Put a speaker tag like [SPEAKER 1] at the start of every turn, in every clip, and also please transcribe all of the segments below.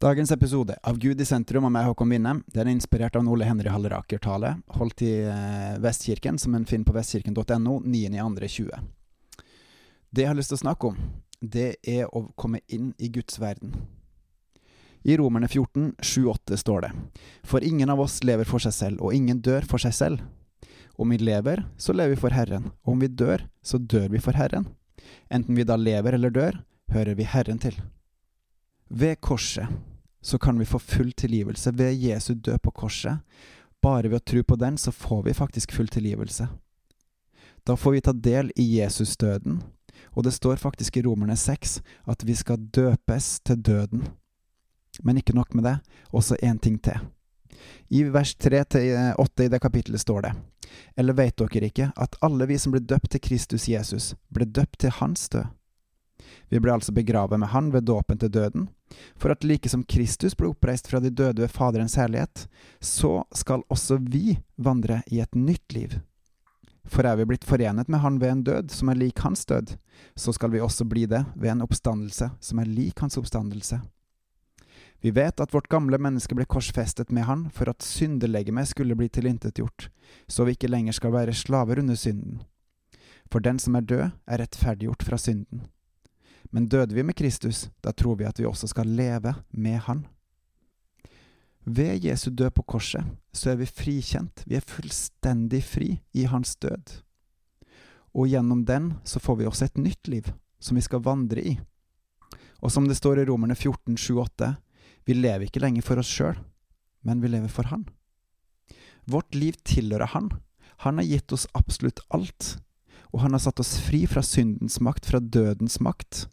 [SPEAKER 1] Dagens episode av Gud i sentrum av meg, Håkon Winnem, den er inspirert av en Ole Henry Halleraker-tale, holdt i eh, Vestkirken, som en finner på vestkirken.no 9.2.20. Det jeg har lyst til å snakke om, det er å komme inn i Guds verden. I Romerne 14, 7-8 står det, For ingen av oss lever for seg selv, og ingen dør for seg selv. Om vi lever, så lever vi for Herren, og om vi dør, så dør vi for Herren. Enten vi da lever eller dør, hører vi Herren til. Ved korset så kan vi få full tilgivelse. Ved Jesu død på korset, bare ved å tro på den, så får vi faktisk full tilgivelse. Da får vi ta del i Jesus-døden, og det står faktisk i Romerne 6 at vi skal døpes til døden. Men ikke nok med det, også én ting til. I vers 3-8 i det kapittelet står det, eller vet dere ikke at alle vi som ble døpt til Kristus Jesus, ble døpt til hans død? Vi ble altså begravet med Han ved dåpen til døden, for at like som Kristus ble oppreist fra de døde ved Faderens herlighet, så skal også vi vandre i et nytt liv. For er vi blitt forenet med Han ved en død som er lik hans død, så skal vi også bli det ved en oppstandelse som er lik hans oppstandelse. Vi vet at vårt gamle menneske ble korsfestet med Han for at syndelegemet skulle bli tilintetgjort, så vi ikke lenger skal være slaver under synden. For den som er død, er rettferdiggjort fra synden. Men døde vi med Kristus, da tror vi at vi også skal leve med Han. Ved Jesu død på korset så er vi frikjent, vi er fullstendig fri i Hans død. Og gjennom den så får vi også et nytt liv, som vi skal vandre i. Og som det står i Romerne 14, 7-8, vi lever ikke lenger for oss sjøl, men vi lever for Han. Vårt liv tilhører Han. Han har gitt oss absolutt alt, og han har satt oss fri fra syndens makt, fra dødens makt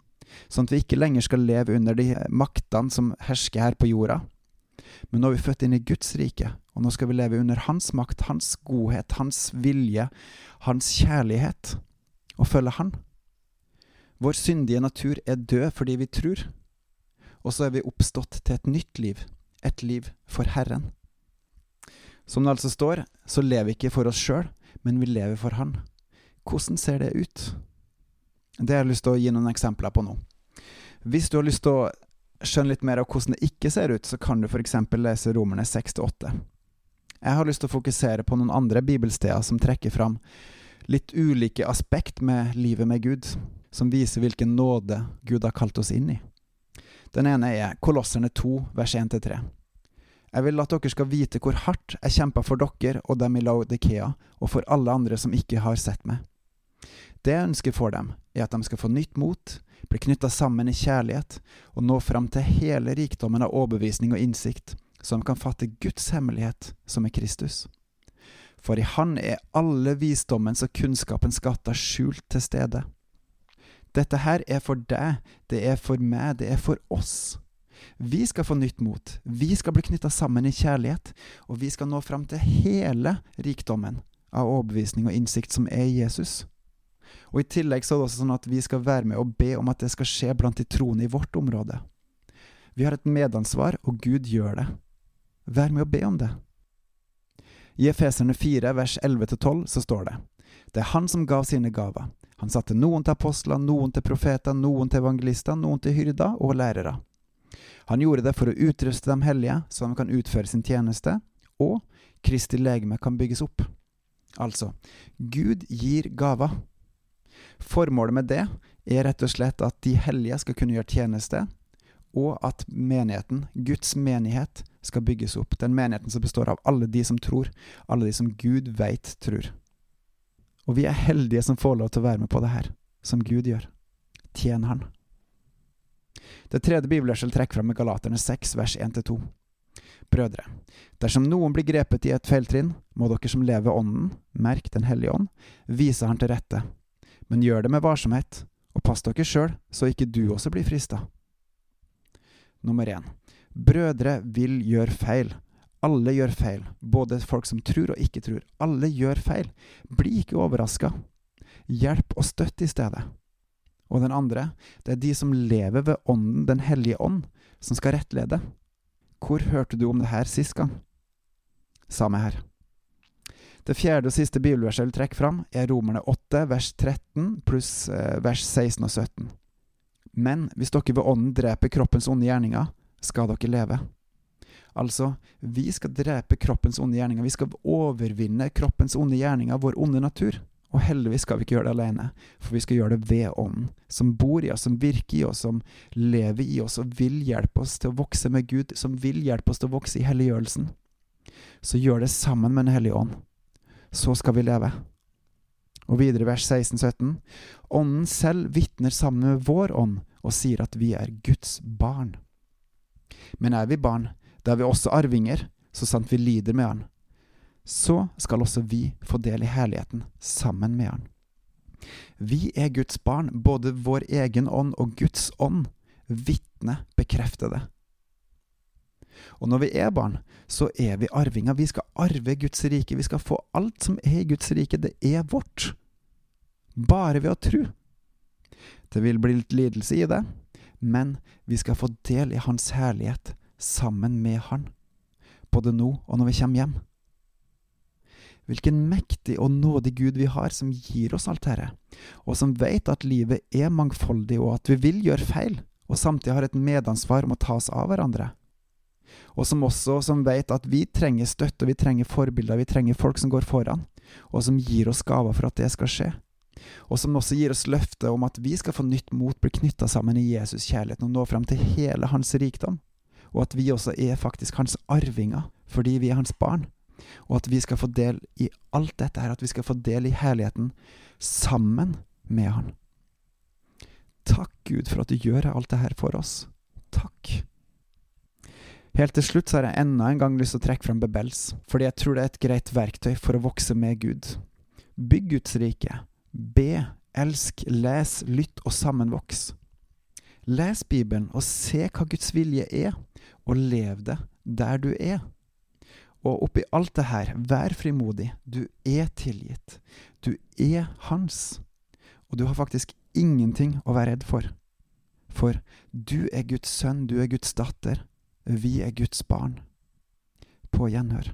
[SPEAKER 1] sånn at vi ikke lenger skal leve under de maktene som hersker her på jorda. Men nå er vi født inn i Guds rike, og nå skal vi leve under Hans makt, Hans godhet, Hans vilje, Hans kjærlighet, og følge Han. Vår syndige natur er død fordi vi tror, og så er vi oppstått til et nytt liv, et liv for Herren. Som det altså står, så lever vi ikke for oss sjøl, men vi lever for Han. Hvordan ser det ut? Det har jeg lyst til å gi noen eksempler på nå. Hvis du har lyst til å skjønne litt mer av hvordan det ikke ser ut, så kan du f.eks. lese Romerne 6-8. Jeg har lyst til å fokusere på noen andre bibelsteder som trekker fram litt ulike aspekt med livet med Gud, som viser hvilken nåde Gud har kalt oss inn i. Den ene er Kolosserne 2, vers 1-3. Jeg vil at dere skal vite hvor hardt jeg kjempa for dere og dem i Laudikea, og for alle andre som ikke har sett meg. Det jeg ønsker for dem, er at de skal få nytt mot, bli knytta sammen i kjærlighet og nå fram til hele rikdommen av overbevisning og innsikt, så de kan fatte Guds hemmelighet, som er Kristus. For i Han er alle visdommens og kunnskapens skatter skjult til stede. Dette her er for deg, det er for meg, det er for oss. Vi skal få nytt mot, vi skal bli knytta sammen i kjærlighet, og vi skal nå fram til hele rikdommen av overbevisning og innsikt som er Jesus. Og I tillegg så er det også sånn at vi skal være med og be om at det skal skje blant de troende i vårt område. Vi har et medansvar, og Gud gjør det. Vær med og be om det. I Efeserne 4, vers 11-12 så står det Det er Han som gav sine gaver. Han satte noen til apostler, noen til profeter, noen til evangelister, noen til hyrder og lærere. Han gjorde det for å utruste dem hellige, så de kan utføre sin tjeneste, og Kristi legeme kan bygges opp. Altså, Gud gir gaver. Formålet med det er rett og slett at de hellige skal kunne gjøre tjeneste, og at menigheten, Guds menighet, skal bygges opp. Den menigheten som består av alle de som tror, alle de som Gud veit tror. Og vi er heldige som får lov til å være med på det her, som Gud gjør. Tjen Han. Det tredje bibelverset trekker fram med Galaterne 6, vers 1-2. Brødre, dersom noen blir grepet i et feiltrinn, må dere som lever Ånden, merk Den hellige ånd, vise Han til rette men gjør det med varsomhet, og pass dere sjøl, så ikke du også blir frista. Nummer én. Brødre vil gjøre feil. Alle gjør feil, både folk som tror og ikke tror. Alle gjør feil. Bli ikke overraska. Hjelp og støtt i stedet. Og den andre, det er de som lever ved Ånden, Den hellige ånd, som skal rettlede. Hvor hørte du om det her sist gang? Samme her. Det fjerde og siste bibelverset jeg vil trekke fram, er Romerne 8, vers 13 pluss eh, vers 16 og 17. Men hvis dere ved ånden dreper kroppens onde gjerninger, skal dere leve. Altså, vi skal drepe kroppens onde gjerninger. Vi skal overvinne kroppens onde gjerninger, vår onde natur. Og heldigvis skal vi ikke gjøre det alene, for vi skal gjøre det ved Ånden, som bor i oss, som virker i oss, som lever i oss og vil hjelpe oss til å vokse med Gud, som vil hjelpe oss til å vokse i helliggjørelsen. Så gjør det sammen med Den hellige ånd. Så skal vi leve. Og videre vers 16-17. Ånden selv vitner sammen med vår ånd og sier at vi er Guds barn. Men er vi barn, da er vi også arvinger, så sant vi lider med Han. Så skal også vi få del i herligheten sammen med Han. Vi er Guds barn, både vår egen ånd og Guds ånd. Vitne bekrefter det. Og når vi er barn, så er vi arvinger. Vi skal arve Guds rike. Vi skal få alt som er i Guds rike. Det er vårt. Bare ved å tro. Det vil bli litt lidelse i det, men vi skal få del i Hans herlighet sammen med Han, både nå og når vi kommer hjem. Hvilken mektig og nådig Gud vi har, som gir oss alt dette, og som vet at livet er mangfoldig, og at vi vil gjøre feil, og samtidig har et medansvar om å ta oss av hverandre. Og som også som vet at vi trenger støtte, vi trenger forbilder, vi trenger folk som går foran, og som gir oss gaver for at det skal skje og som også gir oss løftet om at vi skal få nytt mot, bli knytta sammen i Jesus kjærlighet og nå fram til hele hans rikdom, og at vi også er faktisk hans arvinger fordi vi er hans barn, og at vi skal få del i alt dette her, at vi skal få del i herligheten sammen med han. Takk, Gud, for at du gjør alt dette her for oss. Takk. Helt til slutt har jeg enda en gang lyst til å trekke fram Bebels, fordi jeg tror det er et greit verktøy for å vokse med Gud. Bygg Guds rike, Be, elsk, les, lytt og sammenvoks. Les Bibelen og se hva Guds vilje er, og lev det der du er. Og oppi alt det her, vær frimodig. Du er tilgitt. Du er hans. Og du har faktisk ingenting å være redd for. For du er Guds sønn, du er Guds datter. Vi er Guds barn. På gjenhør.